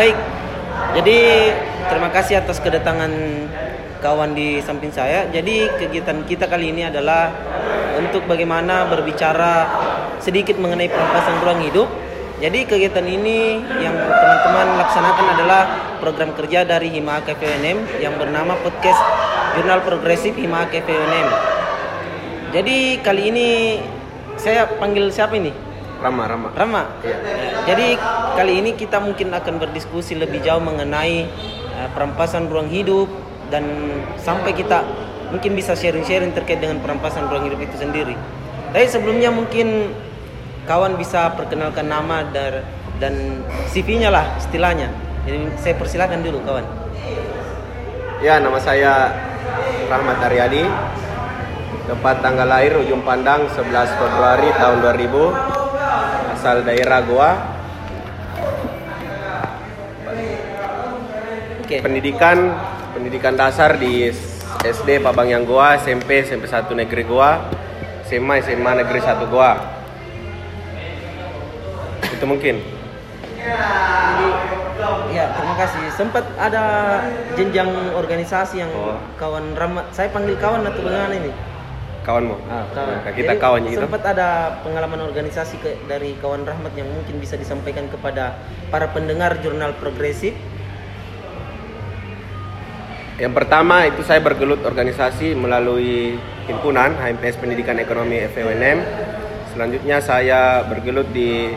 baik. Jadi terima kasih atas kedatangan kawan di samping saya. Jadi kegiatan kita kali ini adalah untuk bagaimana berbicara sedikit mengenai perampasan ruang hidup. Jadi kegiatan ini yang teman-teman laksanakan adalah program kerja dari Hima KPNM yang bernama podcast Jurnal Progresif Hima KPNM. Jadi kali ini saya panggil siapa ini? Rama, Rama. Rama. Ya. Jadi kali ini kita mungkin akan berdiskusi lebih jauh mengenai uh, perampasan ruang hidup dan sampai kita mungkin bisa sharing-sharing terkait dengan perampasan ruang hidup itu sendiri. Tapi sebelumnya mungkin kawan bisa perkenalkan nama dan dan CV-nya lah istilahnya. Jadi saya persilakan dulu kawan. Ya, nama saya Rahmat Aryadi. Tepat tanggal lahir ujung pandang 11 Februari tahun 2000 asal daerah Goa. Oke. Pendidikan pendidikan dasar di SD Pabangyang Goa, SMP SMP 1 Negeri Goa, SMA SMA Negeri 1 Goa. Itu mungkin. ya, terima kasih. Sempat ada jenjang organisasi yang oh. kawan Ramat, saya panggil kawan atau bagaimana ini? Kawanmu ah, kawan. Nah, kita Jadi, kawan gitu sempat ada pengalaman organisasi ke, dari kawan Rahmat yang mungkin bisa disampaikan kepada para pendengar jurnal progresif yang pertama itu saya bergelut organisasi melalui himpunan HMPS Pendidikan Ekonomi FEUNM. Selanjutnya saya bergelut di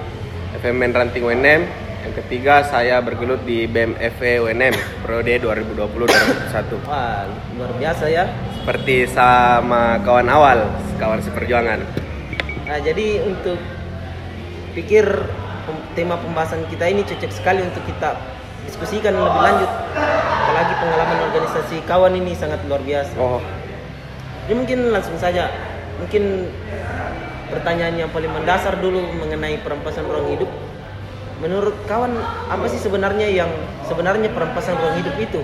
FMN Ranting UNM yang ketiga saya bergelut di BMFE UNM periode 2020-2021. Wah, luar biasa ya. Seperti sama kawan awal, kawan seperjuangan. Nah, jadi untuk pikir tema pembahasan kita ini cocok sekali untuk kita diskusikan lebih lanjut. Apalagi pengalaman organisasi kawan ini sangat luar biasa. Oh. Jadi mungkin langsung saja, mungkin pertanyaan yang paling mendasar dulu mengenai perampasan ruang hidup menurut kawan apa sih sebenarnya yang sebenarnya perampasan ruang hidup itu?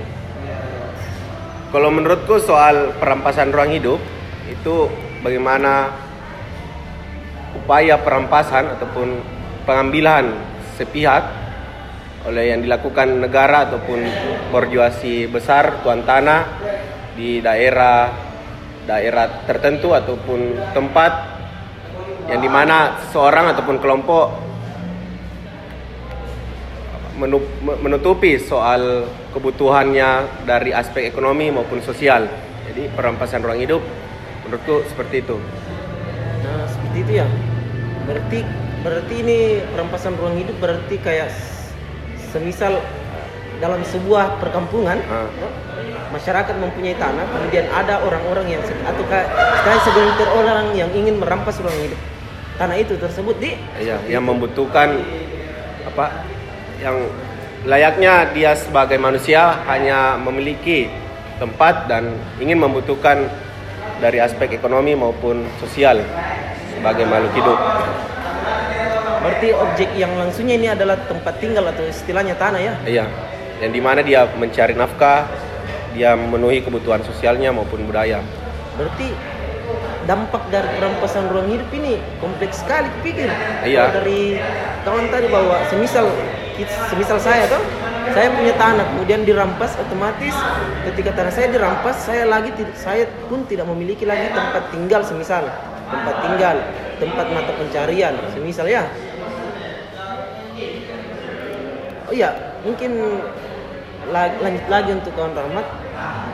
Kalau menurutku soal perampasan ruang hidup itu bagaimana upaya perampasan ataupun pengambilan sepihak oleh yang dilakukan negara ataupun borjuasi besar tuan tanah di daerah daerah tertentu ataupun tempat yang di mana seorang ataupun kelompok menutupi soal kebutuhannya dari aspek ekonomi maupun sosial. Jadi perampasan ruang hidup menurutku seperti itu. Nah, seperti itu ya. Berarti berarti ini perampasan ruang hidup berarti kayak semisal dalam sebuah perkampungan ha. masyarakat mempunyai tanah kemudian ada orang-orang yang atau kayak segelintir orang yang ingin merampas ruang hidup tanah itu tersebut di iya yang membutuhkan apa yang layaknya dia sebagai manusia hanya memiliki tempat dan ingin membutuhkan dari aspek ekonomi maupun sosial sebagai makhluk hidup. Berarti objek yang langsungnya ini adalah tempat tinggal atau istilahnya tanah ya? Iya, yang di mana dia mencari nafkah, dia memenuhi kebutuhan sosialnya maupun budaya. Berarti dampak dari perampasan ruang hidup ini kompleks sekali pikir. Iya. Dari kawan tadi bahwa semisal semisal saya tuh. Saya punya tanah kemudian dirampas otomatis. Ketika tanah saya dirampas saya lagi saya pun tidak memiliki lagi tempat tinggal semisal. Tempat tinggal tempat mata pencarian semisal ya. Oh iya mungkin lanjut lagi untuk kawan rahmat.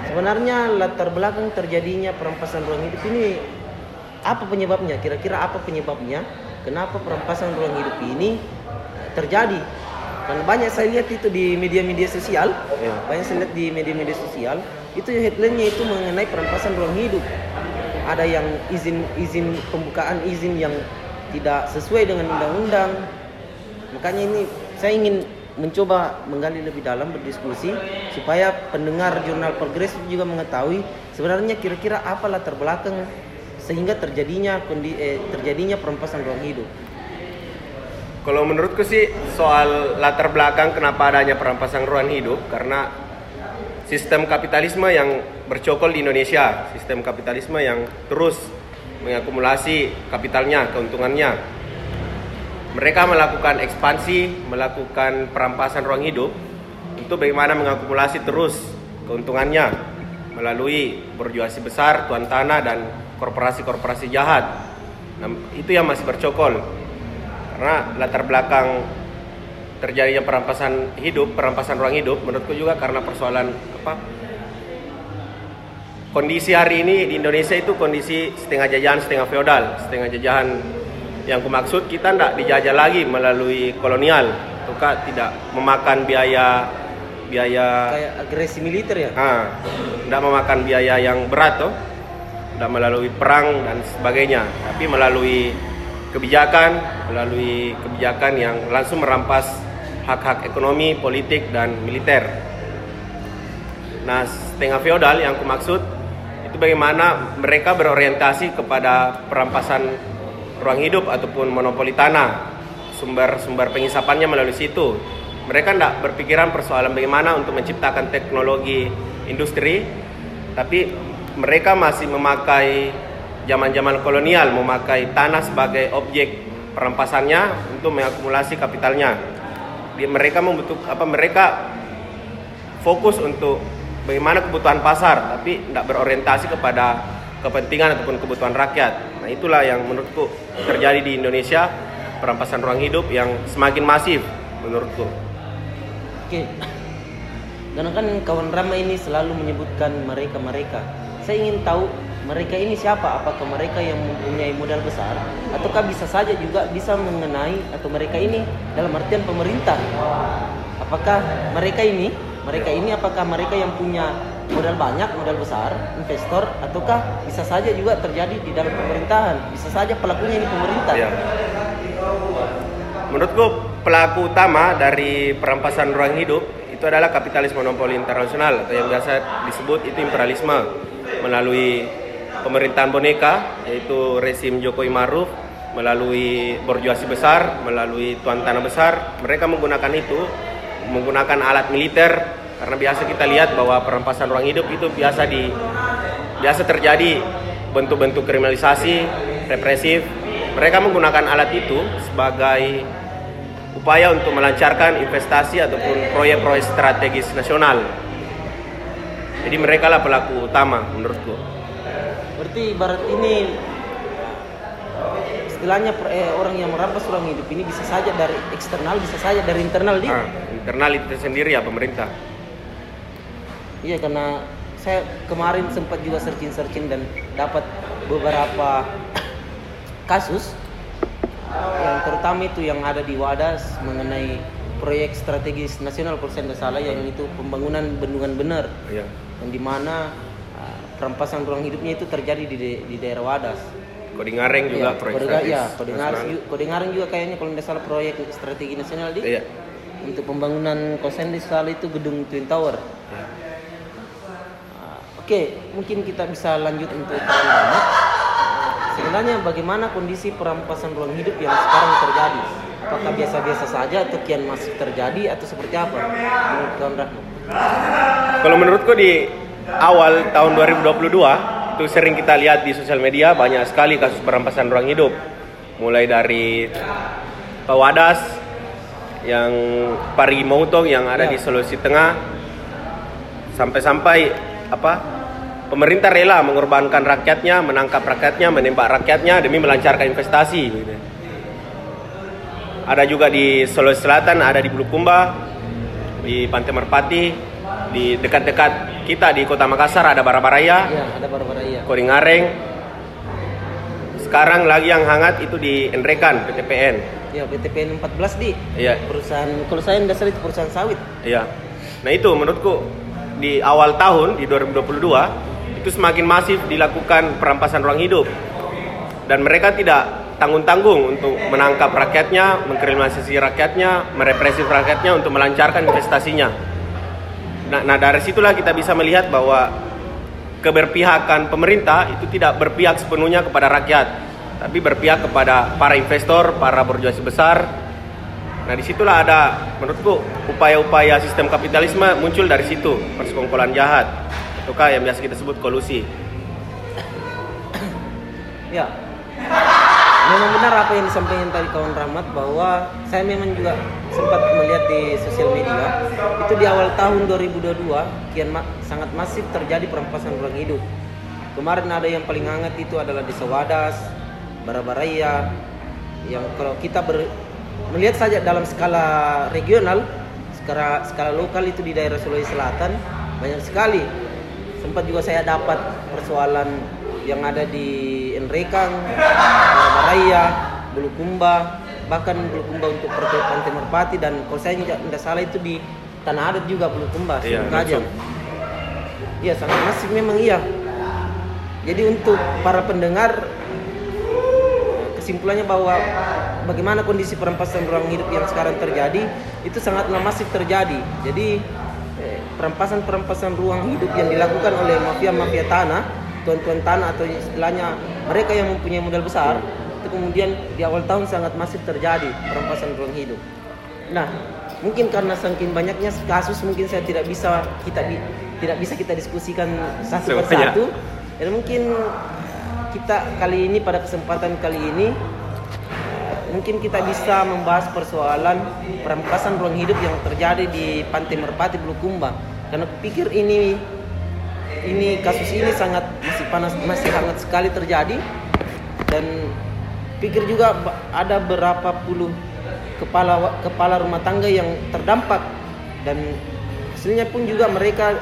Sebenarnya latar belakang terjadinya perampasan ruang hidup ini apa penyebabnya? Kira-kira apa penyebabnya? Kenapa perampasan ruang hidup ini terjadi dan banyak saya lihat itu di media-media sosial, ya. banyak saya lihat di media-media sosial, itu headline-nya itu mengenai perampasan ruang hidup. Ada yang izin izin pembukaan izin yang tidak sesuai dengan undang-undang. Makanya ini saya ingin mencoba menggali lebih dalam berdiskusi supaya pendengar jurnal progresif juga mengetahui sebenarnya kira-kira apa latar belakang sehingga terjadinya eh, terjadinya perampasan ruang hidup. Kalau menurutku sih soal latar belakang kenapa adanya perampasan ruang hidup karena sistem kapitalisme yang bercokol di Indonesia, sistem kapitalisme yang terus mengakumulasi kapitalnya, keuntungannya. Mereka melakukan ekspansi, melakukan perampasan ruang hidup untuk bagaimana mengakumulasi terus keuntungannya melalui borjuasi besar, tuan tanah dan korporasi-korporasi jahat. Nah, itu yang masih bercokol. Karena latar belakang terjadinya perampasan hidup, perampasan ruang hidup menurutku juga karena persoalan apa? Kondisi hari ini di Indonesia itu kondisi setengah jajahan, setengah feodal, setengah jajahan yang kumaksud kita tidak dijajah lagi melalui kolonial, tukar tidak memakan biaya biaya kayak agresi militer ya? Ah tidak memakan biaya yang berat tuh tidak melalui perang dan sebagainya. Tapi melalui kebijakan melalui kebijakan yang langsung merampas hak-hak ekonomi politik dan militer. Nah setengah feodal yang aku maksud itu bagaimana mereka berorientasi kepada perampasan ruang hidup ataupun monopoli tanah sumber-sumber pengisapannya melalui situ. Mereka tidak berpikiran persoalan bagaimana untuk menciptakan teknologi industri, tapi mereka masih memakai zaman-zaman kolonial, memakai tanah sebagai objek perampasannya untuk mengakumulasi kapitalnya. Mereka membutuh apa? Mereka fokus untuk bagaimana kebutuhan pasar, tapi tidak berorientasi kepada kepentingan ataupun kebutuhan rakyat. Nah itulah yang menurutku terjadi di Indonesia perampasan ruang hidup yang semakin masif menurutku. Oke. Karena kan kawan Rama ini selalu menyebutkan mereka-mereka. Saya ingin tahu mereka ini siapa? Apakah mereka yang mempunyai modal besar? Ataukah bisa saja juga bisa mengenai atau mereka ini dalam artian pemerintah? Apakah mereka ini, mereka ini apakah mereka yang punya modal banyak, modal besar, investor, ataukah bisa saja juga terjadi di dalam pemerintahan? Bisa saja pelakunya ini pemerintah. Ya. Menurutku pelaku utama dari perampasan ruang hidup itu adalah kapitalis monopoli internasional atau yang biasa disebut itu imperialisme melalui pemerintahan boneka yaitu rezim Jokowi Maruf melalui borjuasi besar, melalui tuan tanah besar, mereka menggunakan itu menggunakan alat militer karena biasa kita lihat bahwa perampasan ruang hidup itu biasa di biasa terjadi bentuk-bentuk kriminalisasi, represif. Mereka menggunakan alat itu sebagai upaya untuk melancarkan investasi ataupun proyek-proyek strategis nasional. Jadi mereka lah pelaku utama menurutku. Berarti barat ini istilahnya eh, orang yang merampas ruang hidup ini bisa saja dari eksternal, bisa saja dari internal di. Nah, internal itu sendiri ya pemerintah. Iya karena saya kemarin sempat juga searching-searching dan dapat beberapa kasus yang terutama itu yang ada di Wadas mengenai proyek strategis nasional kalau saya salah yang itu pembangunan bendungan benar ya. yang di mana perampasan ruang hidupnya itu terjadi di, di daerah Wadas. Kodingareng juga ya, proyek strategis. Ya, Kodingareng, Kodingareng juga kayaknya kalau tidak salah proyek strategi nasional di. Ya. Untuk pembangunan kosen di salah itu gedung Twin Tower. Ya. Uh, Oke, okay, mungkin kita bisa lanjut untuk tahun Sebenarnya bagaimana kondisi perampasan ruang hidup yang sekarang terjadi? Apakah biasa-biasa saja atau kian masih terjadi atau seperti apa? Menurut Kalau menurutku di awal tahun 2022 itu sering kita lihat di sosial media banyak sekali kasus perampasan ruang hidup. Mulai dari Pawadas yang Pari yang ada ya. di Sulawesi Tengah sampai-sampai apa pemerintah rela mengorbankan rakyatnya, menangkap rakyatnya, menembak rakyatnya demi melancarkan investasi. Ada juga di Sulawesi Selatan, ada di Bulukumba, di Pantai Merpati, di dekat-dekat kita di Kota Makassar ada Barabaraya, ya, ada Barabaraya. Koringareng. Sekarang lagi yang hangat itu di Enrekan, PTPN. Ya, PTPN 14 di. Iya. Perusahaan kalau saya salah itu perusahaan sawit. Iya. Nah, itu menurutku di awal tahun di 2022 itu semakin masif dilakukan perampasan ruang hidup dan mereka tidak tanggung-tanggung untuk menangkap rakyatnya, mengkriminalisasi rakyatnya, merepresif rakyatnya untuk melancarkan investasinya. Nah, nah dari situlah kita bisa melihat bahwa keberpihakan pemerintah itu tidak berpihak sepenuhnya kepada rakyat, tapi berpihak kepada para investor, para berjuasi besar. Nah di situlah ada menurutku upaya-upaya sistem kapitalisme muncul dari situ persekongkolan jahat. Tukar yang biasa kita sebut kolusi. ya. Memang benar apa yang disampaikan tadi kawan Rahmat bahwa saya memang juga sempat melihat di sosial media itu di awal tahun 2022 kian ma- sangat masif terjadi perampasan ruang hidup. Kemarin ada yang paling hangat itu adalah di Sewadas, Barabaraya, yang kalau kita ber- melihat saja dalam skala regional, skala skala lokal itu di daerah Sulawesi Selatan banyak sekali. Sempat juga saya dapat persoalan yang ada di Enrekang, Barabaraya, Bulukumba, bahkan Bulukumba untuk Pantai Merpati dan kalau saya tidak, salah itu di Tanah Adat juga Bulukumba, Iya, langsung. Iya sangat masif memang iya. Jadi untuk para pendengar kesimpulannya bahwa bagaimana kondisi perampasan ruang hidup yang sekarang terjadi itu sangatlah masif terjadi. Jadi eh, perampasan-perampasan ruang hidup yang dilakukan oleh mafia-mafia tanah, tuan-tuan tanah atau istilahnya mereka yang mempunyai modal besar itu kemudian di awal tahun sangat masif terjadi perampasan ruang hidup. Nah, mungkin karena saking banyaknya kasus mungkin saya tidak bisa kita tidak bisa kita diskusikan satu persatu. Dan mungkin kita kali ini pada kesempatan kali ini mungkin kita bisa membahas persoalan perampasan ruang hidup yang terjadi di Pantai Merpati Bulukumba. Karena kupikir ini ini kasus ini sangat masih panas masih hangat sekali terjadi dan pikir juga ada berapa puluh kepala kepala rumah tangga yang terdampak. Dan hasilnya pun juga mereka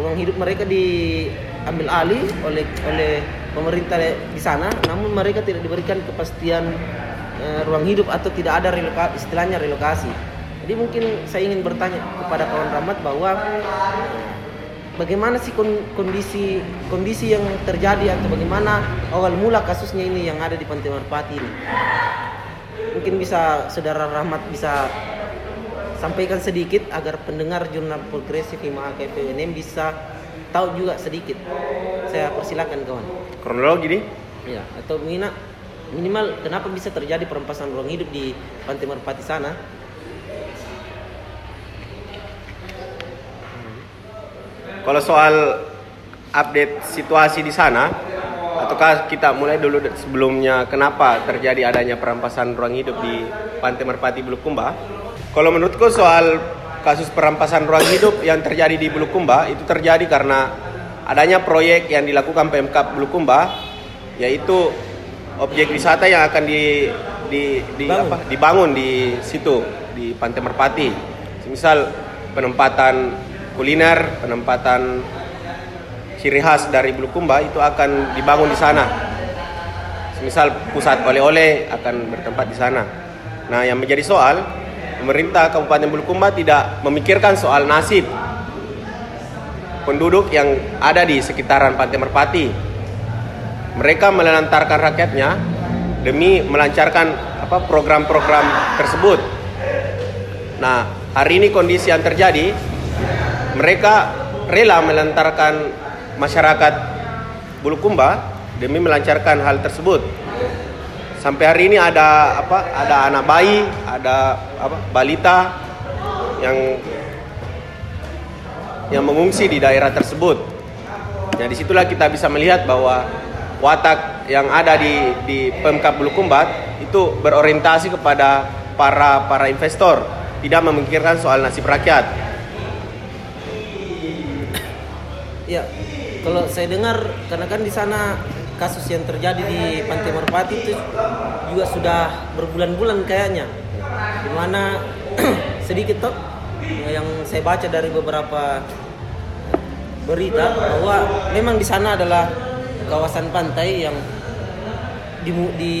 ruang hidup mereka diambil alih oleh oleh pemerintah di sana. Namun mereka tidak diberikan kepastian eh, ruang hidup atau tidak ada reloka, istilahnya relokasi. Jadi mungkin saya ingin bertanya kepada kawan Rahmat bahwa bagaimana sih kon- kondisi kondisi yang terjadi atau bagaimana awal mula kasusnya ini yang ada di Pantai Merpati ini? Mungkin bisa saudara Rahmat bisa sampaikan sedikit agar pendengar jurnal progresif Hima KPUNM bisa tahu juga sedikit. Saya persilakan kawan. Kronologi nih. Ya, atau minimal minimal kenapa bisa terjadi perampasan ruang hidup di Pantai Merpati sana? Kalau soal update situasi di sana, ataukah kita mulai dulu sebelumnya kenapa terjadi adanya perampasan ruang hidup di Pantai Merpati Bulukumba? Kalau menurutku soal kasus perampasan ruang hidup yang terjadi di Bulukumba itu terjadi karena adanya proyek yang dilakukan Pemkap Bulukumba yaitu objek wisata yang akan di di, di Bangun. apa, dibangun di situ di Pantai Merpati. Misal penempatan kuliner, penempatan ciri khas dari Bulukumba itu akan dibangun di sana. Misal pusat oleh-oleh akan bertempat di sana. Nah, yang menjadi soal pemerintah Kabupaten Bulukumba tidak memikirkan soal nasib penduduk yang ada di sekitaran Pantai Merpati. Mereka melantarkan rakyatnya demi melancarkan apa program-program tersebut. Nah, hari ini kondisi yang terjadi, mereka rela melantarkan masyarakat Bulukumba demi melancarkan hal tersebut. Sampai hari ini ada apa? Ada anak bayi, ada apa? Balita yang yang mengungsi di daerah tersebut. Nah, di situlah kita bisa melihat bahwa watak yang ada di di Pemkap Bulukumba itu berorientasi kepada para para investor, tidak memikirkan soal nasib rakyat. Ya, kalau saya dengar karena kan di sana kasus yang terjadi di Pantai Merpati itu juga sudah berbulan-bulan kayaknya. Di mana sedikit toh yang saya baca dari beberapa berita bahwa memang di sana adalah kawasan pantai yang di, di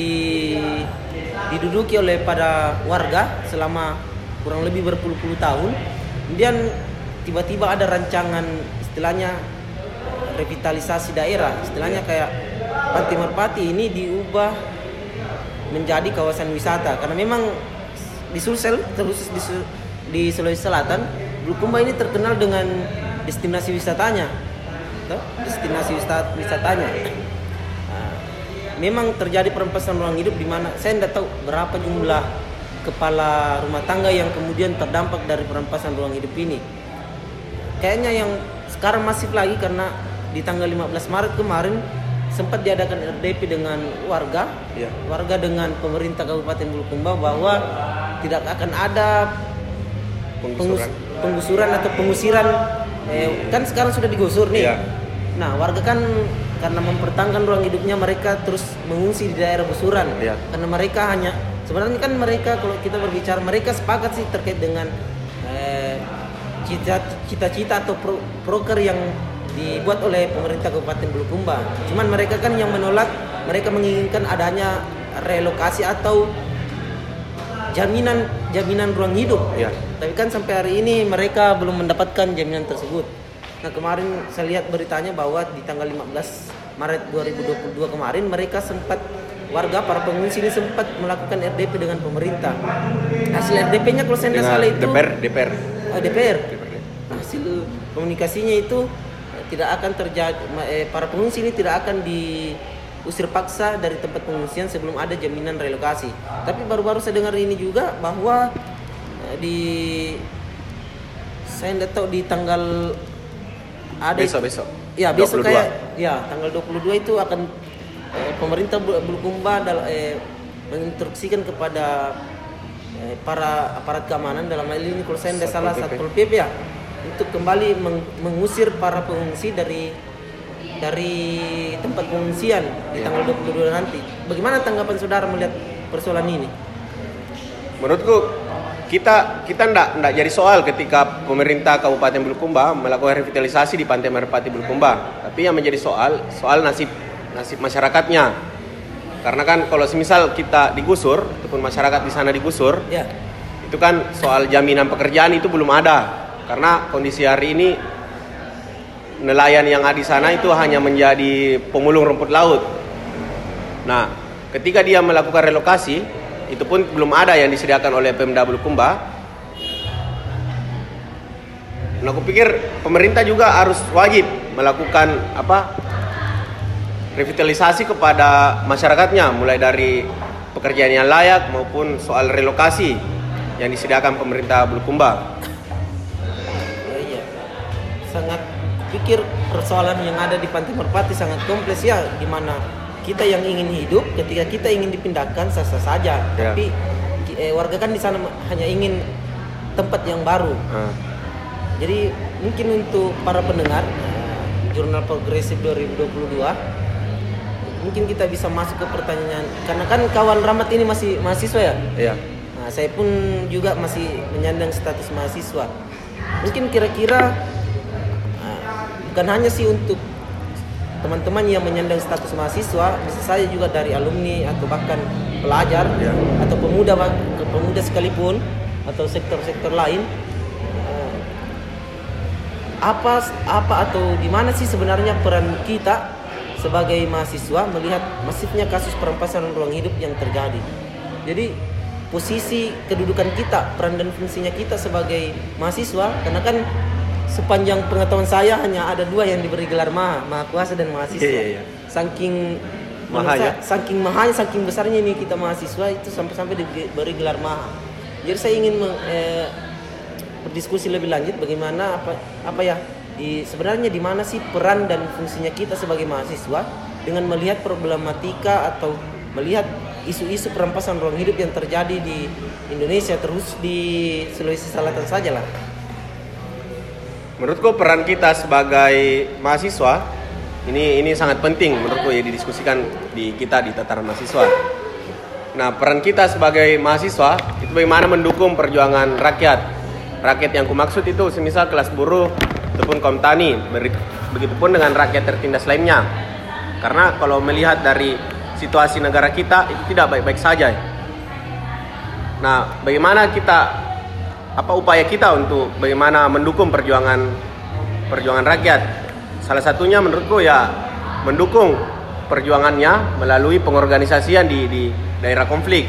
diduduki oleh pada warga selama kurang lebih berpuluh-puluh tahun. Kemudian tiba-tiba ada rancangan istilahnya revitalisasi daerah, istilahnya kayak Pantai Merpati ini diubah menjadi kawasan wisata. Karena memang di Sulsel terus di, di Sulawesi Selatan Bulukumba ini terkenal dengan destinasi wisatanya. Toh, destinasi wisata, wisatanya. Nah, memang terjadi perampasan ruang hidup di mana saya tidak tahu berapa jumlah kepala rumah tangga yang kemudian terdampak dari perampasan ruang hidup ini. Kayaknya yang sekarang masif lagi karena di tanggal 15 Maret kemarin sempat diadakan RDP dengan warga Iya. warga dengan pemerintah Kabupaten Bulukumba bahwa tidak akan ada pengus- Penggusuran. penggusuran atau pengusiran eh, kan sekarang sudah digusur nih. Iya. Nah, warga kan karena mempertahankan ruang hidupnya mereka terus mengungsi di daerah gusuran. Iya. Karena mereka hanya sebenarnya kan mereka kalau kita berbicara mereka sepakat sih terkait dengan eh, cita- cita-cita atau pro, proker yang dibuat oleh pemerintah Kabupaten Bulukumba. Cuman mereka kan yang menolak, mereka menginginkan adanya relokasi atau jaminan jaminan ruang hidup. Iya. Tapi kan sampai hari ini mereka belum mendapatkan jaminan tersebut. Nah kemarin saya lihat beritanya bahwa di tanggal 15 Maret 2022 kemarin mereka sempat warga para pengungsi ini sempat melakukan RDP dengan pemerintah. Hasil RDP-nya kalau saya tidak salah itu DPR, DPR. Oh, DPR. Hasil komunikasinya itu tidak akan terjadi eh, para pengungsi ini tidak akan diusir paksa dari tempat pengungsian sebelum ada jaminan relokasi. Tapi baru-baru saya dengar ini juga bahwa eh, di saya tidak tahu di tanggal ada Besok, besok. Ya, besok 22. kayak ya tanggal 22 itu akan eh, pemerintah Bul- Bulukumba eh, menginstruksikan kepada eh, para aparat keamanan dalam hal ini kalau saya tidak salah. Satpol PP ya untuk kembali meng- mengusir para pengungsi dari dari tempat pengungsian di Ya. tanggal 22 nanti. Bagaimana tanggapan saudara melihat persoalan ini? Menurutku kita kita ndak ndak jadi soal ketika pemerintah Kabupaten Bulukumba melakukan revitalisasi di Pantai Merpati Bulukumba. Tapi yang menjadi soal soal nasib nasib masyarakatnya. Karena kan kalau semisal kita digusur ataupun masyarakat di sana digusur, Ya, itu kan soal jaminan pekerjaan itu belum ada. Karena kondisi hari ini nelayan yang ada di sana itu hanya menjadi pemulung rumput laut. Nah, ketika dia melakukan relokasi, itu pun belum ada yang disediakan oleh Pemda Bulukumba. Nah, aku pikir pemerintah juga harus wajib melakukan apa revitalisasi kepada masyarakatnya, mulai dari pekerjaan yang layak maupun soal relokasi yang disediakan pemerintah Bulukumba. Sangat pikir persoalan yang ada di Pantai Merpati sangat kompleks ya di mana kita yang ingin hidup ketika kita ingin dipindahkan sah-sah saja. Ya. Tapi eh, warga kan di sana hanya ingin tempat yang baru. Nah, Jadi mungkin untuk para pendengar eh, Jurnal Progresif 2022 mungkin kita bisa masuk ke pertanyaan karena kan kawan Rahmat ini masih mahasiswa ya. iya. Nah, saya pun juga masih menyandang status mahasiswa. Mungkin kira-kira bukan hanya sih untuk teman-teman yang menyandang status mahasiswa, bisa saya juga dari alumni atau bahkan pelajar Ya. atau pemuda pemuda sekalipun atau sektor-sektor lain eh, apa apa atau di mana sih sebenarnya peran kita sebagai mahasiswa melihat masifnya kasus perampasan ruang hidup yang terjadi. Jadi posisi kedudukan kita, peran dan fungsinya kita sebagai mahasiswa karena kan sepanjang pengetahuan saya hanya ada dua yang diberi gelar maha, maha kuasa dan mahasiswa. Iya, iya, iya. Saking Maha ya? saking mahanya, saking besarnya ini kita mahasiswa itu sampai-sampai diberi gelar maha. Jadi saya ingin meng- eh, berdiskusi lebih lanjut bagaimana apa apa ya di sebenarnya di mana sih peran dan fungsinya kita sebagai mahasiswa dengan melihat problematika atau melihat isu-isu perampasan ruang hidup yang terjadi di Indonesia terus di Sulawesi Selatan saja lah. Menurutku peran kita sebagai mahasiswa ini ini sangat penting menurutku ya didiskusikan di kita di tataran mahasiswa. Nah, peran kita sebagai mahasiswa itu bagaimana mendukung perjuangan rakyat. Rakyat yang kumaksud itu semisal kelas buruh ataupun kaum tani, begitupun dengan rakyat tertindas lainnya. Karena kalau melihat dari situasi negara kita itu tidak baik-baik saja. Nah, bagaimana kita apa upaya kita untuk bagaimana mendukung perjuangan perjuangan rakyat? Salah satunya menurutku ya mendukung perjuangannya melalui pengorganisasian di, di daerah konflik.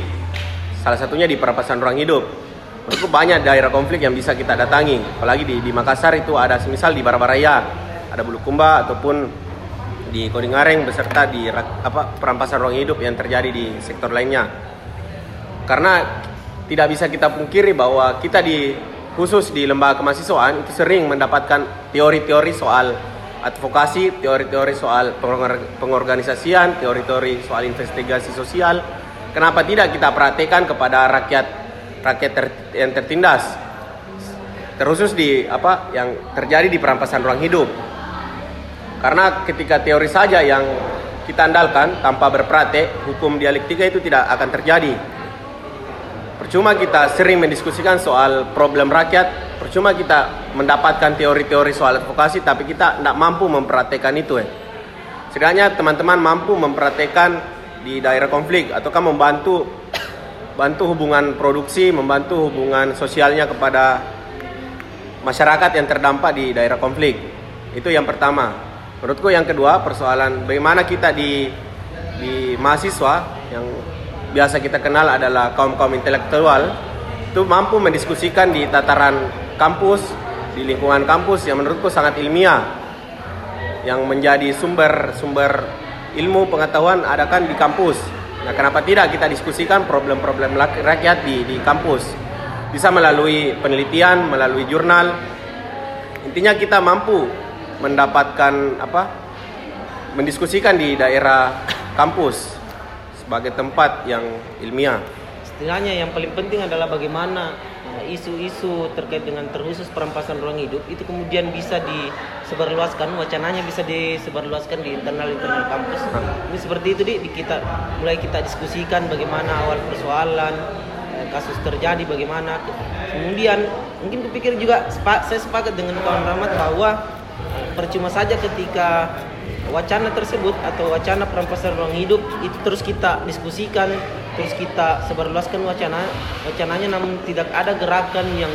Salah satunya di perampasan ruang hidup. Menurutku banyak daerah konflik yang bisa kita datangi. Apalagi di, di Makassar itu ada semisal di Barabaraya, ada Bulukumba ataupun di Kodingareng beserta di apa perampasan ruang hidup yang terjadi di sektor lainnya. Karena tidak bisa kita pungkiri bahwa kita di khusus di lembaga kemahasiswaan itu sering mendapatkan teori-teori soal advokasi, teori-teori soal pengor- pengorganisasian, teori-teori soal investigasi sosial. Kenapa tidak kita perhatikan kepada rakyat rakyat ter- yang tertindas? terkhusus di apa yang terjadi di perampasan ruang hidup. Karena ketika teori saja yang kita andalkan tanpa berpraktek, hukum dialektika itu tidak akan terjadi. Percuma kita sering mendiskusikan soal problem rakyat, percuma kita mendapatkan teori-teori soal advokasi, tapi kita tidak mampu mempraktekkan itu. Ya. Setidaknya teman-teman mampu mempraktekkan di daerah konflik ataukah membantu bantu hubungan produksi, membantu hubungan sosialnya kepada masyarakat yang terdampak di daerah konflik. Itu yang pertama. Menurutku yang kedua persoalan bagaimana kita di di mahasiswa yang biasa kita kenal adalah kaum-kaum intelektual itu mampu mendiskusikan di tataran kampus, di lingkungan kampus yang menurutku sangat ilmiah yang menjadi sumber-sumber ilmu pengetahuan ada kan di kampus. Nah, kenapa tidak kita diskusikan problem-problem rakyat di di kampus? bisa melalui penelitian, melalui jurnal. Intinya kita mampu mendapatkan apa? mendiskusikan di daerah kampus sebagai tempat yang ilmiah. Setidaknya yang paling penting adalah bagaimana eh, isu-isu terkait dengan terkhusus perampasan ruang hidup itu kemudian bisa disebarluaskan wacananya bisa disebarluaskan di internal internal kampus. Ini seperti itu di kita mulai kita diskusikan bagaimana awal persoalan kasus terjadi bagaimana. Kemudian mungkin kupikir juga saya sepakat dengan kawan Rahmat bahwa eh, percuma saja ketika wacana tersebut atau wacana perampasan ruang hidup itu terus kita diskusikan terus kita sebarluaskan wacana wacananya namun tidak ada gerakan yang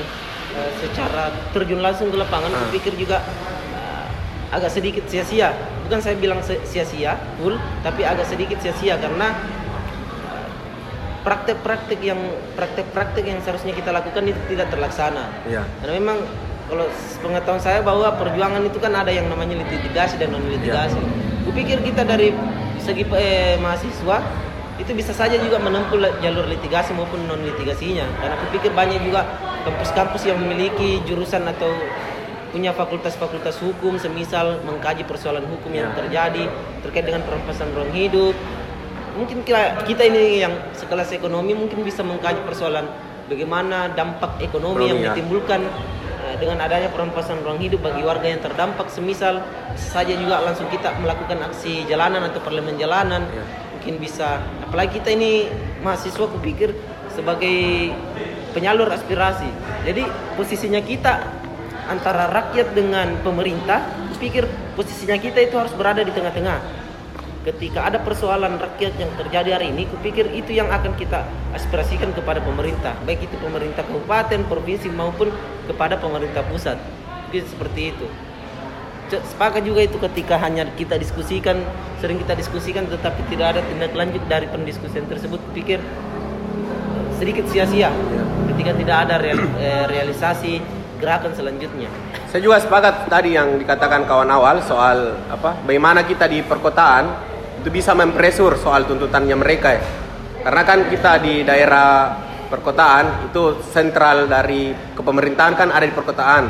uh, secara terjun langsung ke lapangan hmm. kupikir juga uh, agak sedikit sia-sia bukan saya bilang sia-sia full tapi agak sedikit sia-sia karena praktek-praktek yang praktek-praktek yang seharusnya kita lakukan itu tidak terlaksana. Iya. Karena memang kalau pengetahuan saya bahwa perjuangan itu kan ada yang namanya litigasi dan non litigasi. Ya. Kupikir kita dari segi eh, mahasiswa itu bisa saja juga menempuh jalur litigasi maupun non litigasinya. Karena kupikir banyak juga kampus-kampus yang memiliki jurusan atau punya fakultas-fakultas hukum semisal mengkaji persoalan hukum yang ya. terjadi terkait dengan perampasan ruang hidup mungkin kita, ini yang sekelas ekonomi mungkin bisa mengkaji persoalan bagaimana dampak ekonomi, yang ya. ditimbulkan dengan adanya perampasan ruang hidup bagi warga yang terdampak semisal saja juga langsung kita melakukan aksi jalanan atau parlemen jalanan. Ya. mungkin bisa. Apalagi kita ini mahasiswa kupikir sebagai penyalur aspirasi. Jadi posisinya kita antara rakyat dengan pemerintah kupikir posisinya kita itu harus berada di tengah-tengah ketika ada persoalan rakyat yang terjadi hari ini, kupikir itu yang akan kita aspirasikan kepada pemerintah, baik itu pemerintah kabupaten, provinsi maupun kepada pemerintah pusat. Mungkin seperti itu. Sepakat juga itu ketika hanya kita diskusikan, sering kita diskusikan, tetapi tidak ada tindak lanjut dari pendiskusian tersebut, kupikir sedikit sia-sia ketika tidak ada eh, realisasi gerakan selanjutnya. Saya juga sepakat tadi yang dikatakan kawan awal soal apa bagaimana kita di perkotaan itu bisa mempresur soal tuntutannya mereka ya. Karena kan kita di daerah perkotaan itu sentral dari kepemerintahan kan ada di perkotaan.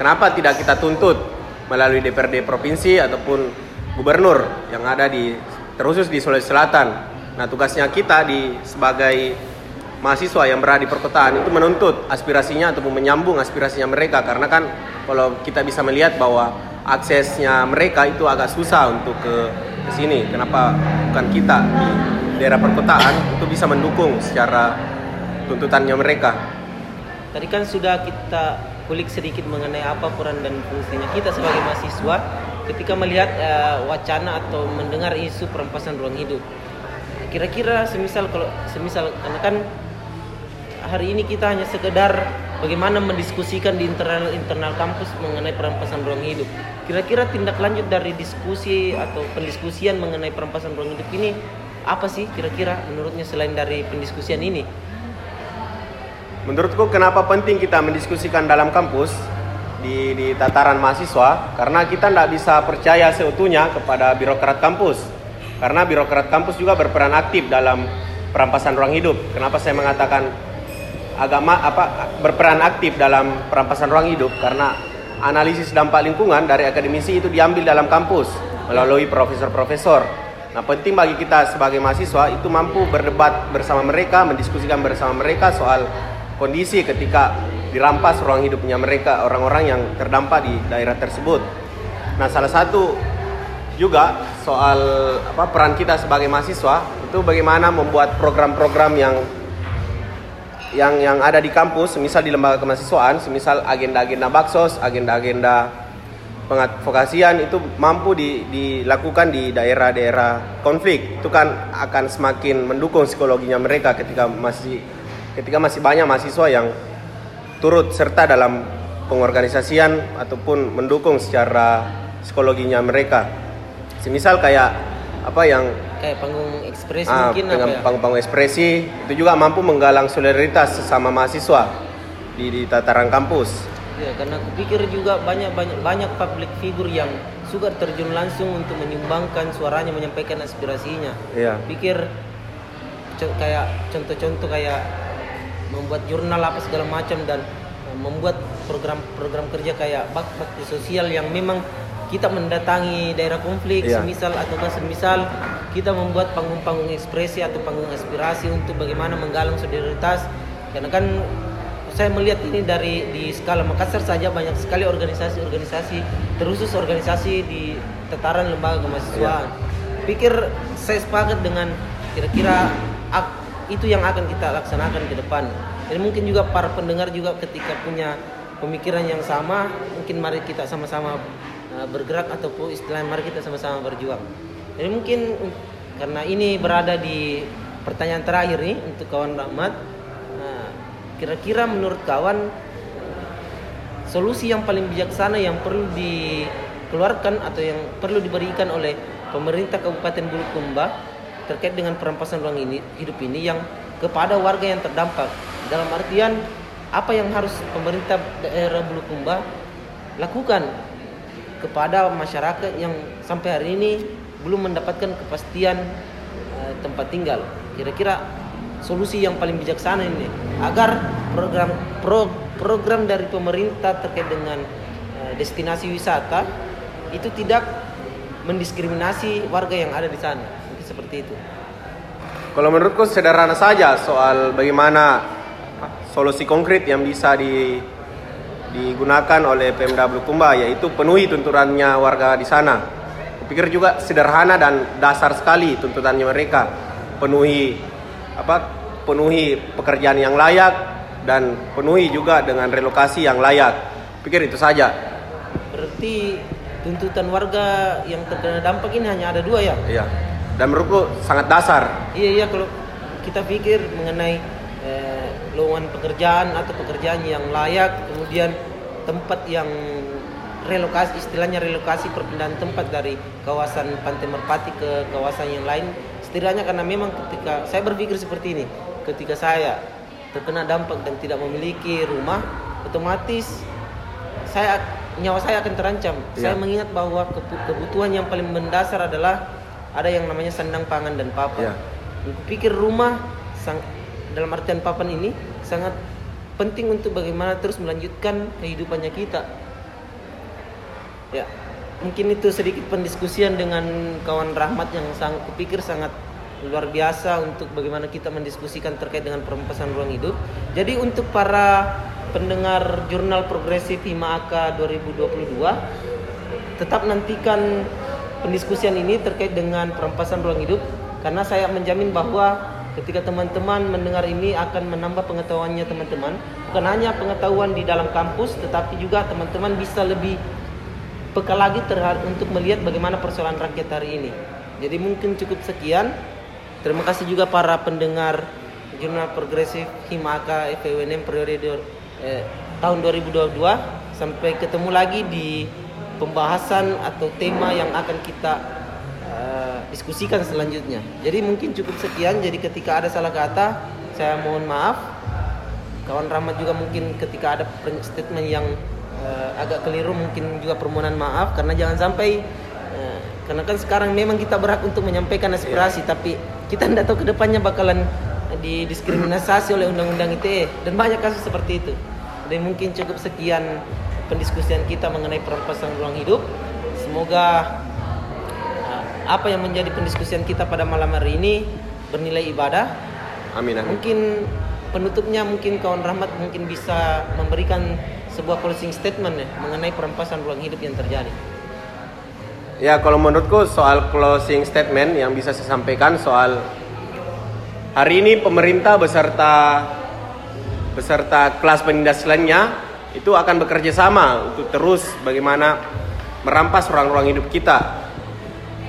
Kenapa tidak kita tuntut melalui DPRD provinsi ataupun gubernur yang ada di terkhusus di Sulawesi Selatan. Nah, tugasnya kita di sebagai mahasiswa yang berada di perkotaan itu menuntut aspirasinya ataupun menyambung aspirasinya mereka karena kan kalau kita bisa melihat bahwa aksesnya mereka itu agak susah untuk ke ke sini. Kenapa bukan kita di daerah perkotaan itu bisa mendukung secara tuntutannya mereka? Tadi kan sudah kita kulik sedikit mengenai apa peran dan fungsinya kita sebagai mahasiswa ketika melihat uh, wacana atau mendengar isu perampasan ruang hidup. Kira-kira semisal kalau semisal karena kan hari ini kita hanya sekedar bagaimana mendiskusikan di internal internal kampus mengenai perampasan ruang hidup. Kira-kira tindak lanjut dari diskusi atau pendiskusian mengenai perampasan ruang hidup ini apa sih kira-kira menurutnya selain dari pendiskusian ini? Menurutku kenapa penting kita mendiskusikan dalam kampus di, di tataran mahasiswa karena kita tidak bisa percaya seutuhnya kepada birokrat kampus karena birokrat kampus juga berperan aktif dalam perampasan ruang hidup. Kenapa saya mengatakan agama apa berperan aktif dalam perampasan ruang hidup karena analisis dampak lingkungan dari akademisi itu diambil dalam kampus melalui profesor-profesor. Nah, penting bagi kita sebagai mahasiswa itu mampu berdebat bersama mereka, mendiskusikan bersama mereka soal kondisi ketika dirampas ruang hidupnya mereka orang-orang yang terdampak di daerah tersebut. Nah, salah satu juga soal apa peran kita sebagai mahasiswa itu bagaimana membuat program-program yang yang yang ada di kampus, misal di lembaga kemahasiswaan, semisal agenda-agenda baksos, agenda-agenda pengadvokasian itu mampu di, dilakukan di daerah-daerah konflik. Itu kan akan semakin mendukung psikologinya mereka ketika masih ketika masih banyak mahasiswa yang turut serta dalam pengorganisasian ataupun mendukung secara psikologinya mereka. Semisal kayak apa yang kayak panggung ekspresi ah, mungkin dengan apa ya? panggung-panggung ekspresi itu juga mampu menggalang solidaritas sesama mahasiswa di, di tataran kampus. Ya, karena aku pikir juga banyak banyak banyak public figure yang suka terjun langsung untuk menyumbangkan suaranya, menyampaikan aspirasinya. Iya. Pikir co- kayak contoh-contoh kayak membuat jurnal apa segala macam dan eh, membuat program-program kerja kayak bak bakti sosial yang memang kita mendatangi daerah konflik Iya. semisal atau semisal kita membuat panggung-panggung ekspresi atau panggung aspirasi untuk bagaimana menggalang solidaritas karena kan saya melihat ini dari di skala Makassar saja banyak sekali organisasi-organisasi terusus organisasi di tataran lembaga kemahasiswaan. Pikir saya sepakat dengan kira-kira ak- itu yang akan kita laksanakan ke depan. Dan mungkin juga para pendengar juga ketika punya pemikiran yang sama, mungkin mari kita sama-sama uh, bergerak ataupun istilahnya mari kita sama-sama berjuang. Jadi mungkin karena ini berada di pertanyaan terakhir nih untuk kawan Rahmat, uh, kira-kira menurut kawan solusi yang paling bijaksana yang perlu dikeluarkan atau yang perlu diberikan oleh pemerintah Kabupaten Bulukumba terkait dengan perampasan ruang ini hidup ini yang kepada warga yang terdampak dalam artian apa yang harus pemerintah daerah Bulukumba lakukan kepada masyarakat yang sampai hari ini belum mendapatkan kepastian eh, tempat tinggal. Kira-kira solusi yang paling bijaksana ini agar program pro, program dari pemerintah terkait dengan eh, destinasi wisata itu tidak mendiskriminasi warga yang ada di sana. Mungkin seperti itu. Kalau menurutku sederhana saja soal bagaimana solusi konkret yang bisa di, digunakan oleh Pemda Bulukumba yaitu penuhi tuntutannya warga di sana. Kupikir juga sederhana dan dasar sekali tuntutannya mereka. Penuhi apa? Penuhi pekerjaan yang layak dan penuhi juga dengan relokasi yang layak. Pikir itu saja. berarti tuntutan warga yang terkena dampak ini hanya ada dua ya Iya. Dan menurutku sangat dasar. Iya iya kalau kita pikir mengenai lowongan pekerjaan atau pekerjaan yang layak, kemudian tempat yang relokasi istilahnya relokasi perpindahan tempat dari kawasan Pantai Merpati ke kawasan yang lain setidaknya karena memang ketika saya berpikir seperti ini ketika saya terkena dampak dan tidak memiliki rumah otomatis saya nyawa saya akan terancam saya Iya. mengingat bahwa kebu- kebutuhan yang paling mendasar adalah ada yang namanya sandang pangan dan papan. Aku pikir rumah sang, dalam artian papan ini sangat penting untuk bagaimana terus melanjutkan kehidupannya kita. Ya, mungkin itu sedikit pendiskusian dengan kawan Rahmat yang sang kupikir sangat luar biasa untuk bagaimana kita mendiskusikan terkait dengan perampasan ruang hidup. Jadi untuk para pendengar jurnal progresif Himaaka 2022 tetap nantikan pendiskusian ini terkait dengan perampasan ruang hidup karena saya menjamin bahwa ketika teman-teman mendengar ini akan menambah pengetahuannya teman-teman bukan hanya pengetahuan di dalam kampus tetapi juga teman-teman bisa lebih peka lagi terhadap untuk melihat bagaimana persoalan rakyat hari ini. Jadi mungkin cukup sekian. Terima kasih juga para pendengar jurnal progresif Himaka FWNM periode eh, tahun 2022 sampai ketemu lagi di pembahasan atau tema yang akan kita eh, diskusikan selanjutnya. Jadi mungkin cukup sekian. Jadi ketika ada salah kata, saya mohon maaf. Kawan Rahmat juga mungkin ketika ada statement yang eh, agak keliru mungkin juga permohonan maaf karena jangan sampai eh, karena kan sekarang memang kita berhak untuk menyampaikan aspirasi tapi kita tidak tahu ke depannya bakalan didiskriminasi oleh undang-undang ITE dan banyak kasus seperti itu. Jadi mungkin cukup sekian pendiskusian kita mengenai perampasan ruang hidup. Semoga uh, apa yang menjadi pendiskusian kita pada malam hari ini bernilai ibadah. Amin amin. Mungkin penutupnya mungkin kawan Rahmat mungkin bisa memberikan sebuah closing statement ya mengenai perampasan ruang hidup yang terjadi. Ya kalau menurutku soal closing statement yang bisa saya sampaikan soal hari ini pemerintah beserta beserta kelas penindas lainnya itu akan bekerja sama untuk terus bagaimana merampas ruang-ruang hidup kita.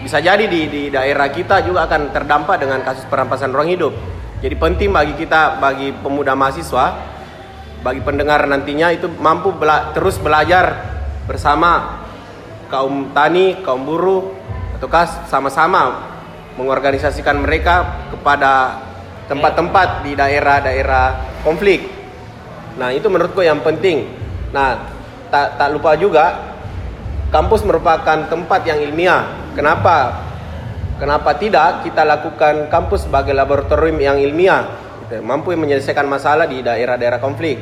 Bisa jadi di, di daerah kita juga akan terdampak dengan kasus perampasan ruang hidup. Jadi penting bagi kita, bagi pemuda mahasiswa, bagi pendengar nantinya itu mampu bela terus belajar bersama kaum tani, kaum buruh, ataukah sama-sama mengorganisasikan mereka kepada tempat-tempat di daerah-daerah konflik. Nah itu menurutku yang penting. Nah tak, tak lupa juga kampus merupakan tempat yang ilmiah. Kenapa? Kenapa tidak kita lakukan kampus sebagai laboratorium yang ilmiah, gitu, mampu menyelesaikan masalah di daerah-daerah konflik.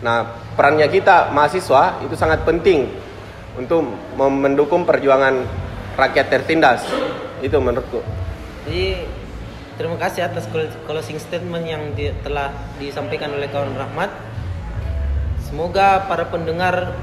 Nah perannya kita mahasiswa itu sangat penting untuk mendukung perjuangan rakyat tertindas. Itu menurutku. Jadi terima kasih atas closing statement yang telah disampaikan oleh kawan Rahmat. Semoga para pendengar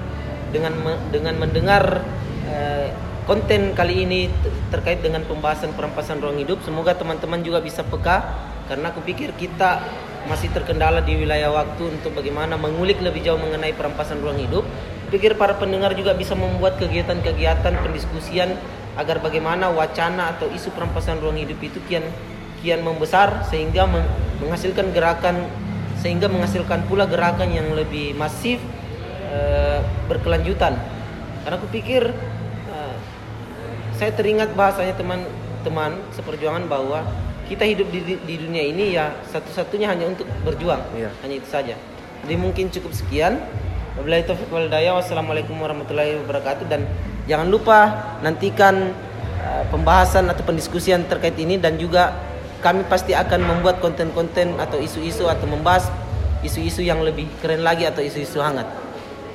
dengan dengan mendengar eh, konten kali ini terkait dengan pembahasan perampasan ruang hidup, semoga teman-teman juga bisa peka karena aku pikir kita masih terkendala di wilayah waktu untuk bagaimana mengulik lebih jauh mengenai perampasan ruang hidup. Pikir para pendengar juga bisa membuat kegiatan-kegiatan pendiskusian agar bagaimana wacana atau isu perampasan ruang hidup itu kian kian membesar sehingga menghasilkan gerakan sehingga menghasilkan pula gerakan yang lebih masif e, berkelanjutan. Karena aku pikir e, saya teringat bahasanya teman-teman seperjuangan bahwa kita hidup di, di dunia ini ya satu-satunya hanya untuk berjuang, iya. hanya itu saja. Jadi mungkin cukup sekian. Wabillahi taufiq wal hidayah. Wassalamualaikum warahmatullahi wabarakatuh dan jangan lupa nantikan uh, pembahasan atau pendiskusian terkait ini dan juga kami pasti akan membuat konten-konten atau isu-isu atau membahas isu-isu yang lebih keren lagi atau isu-isu hangat.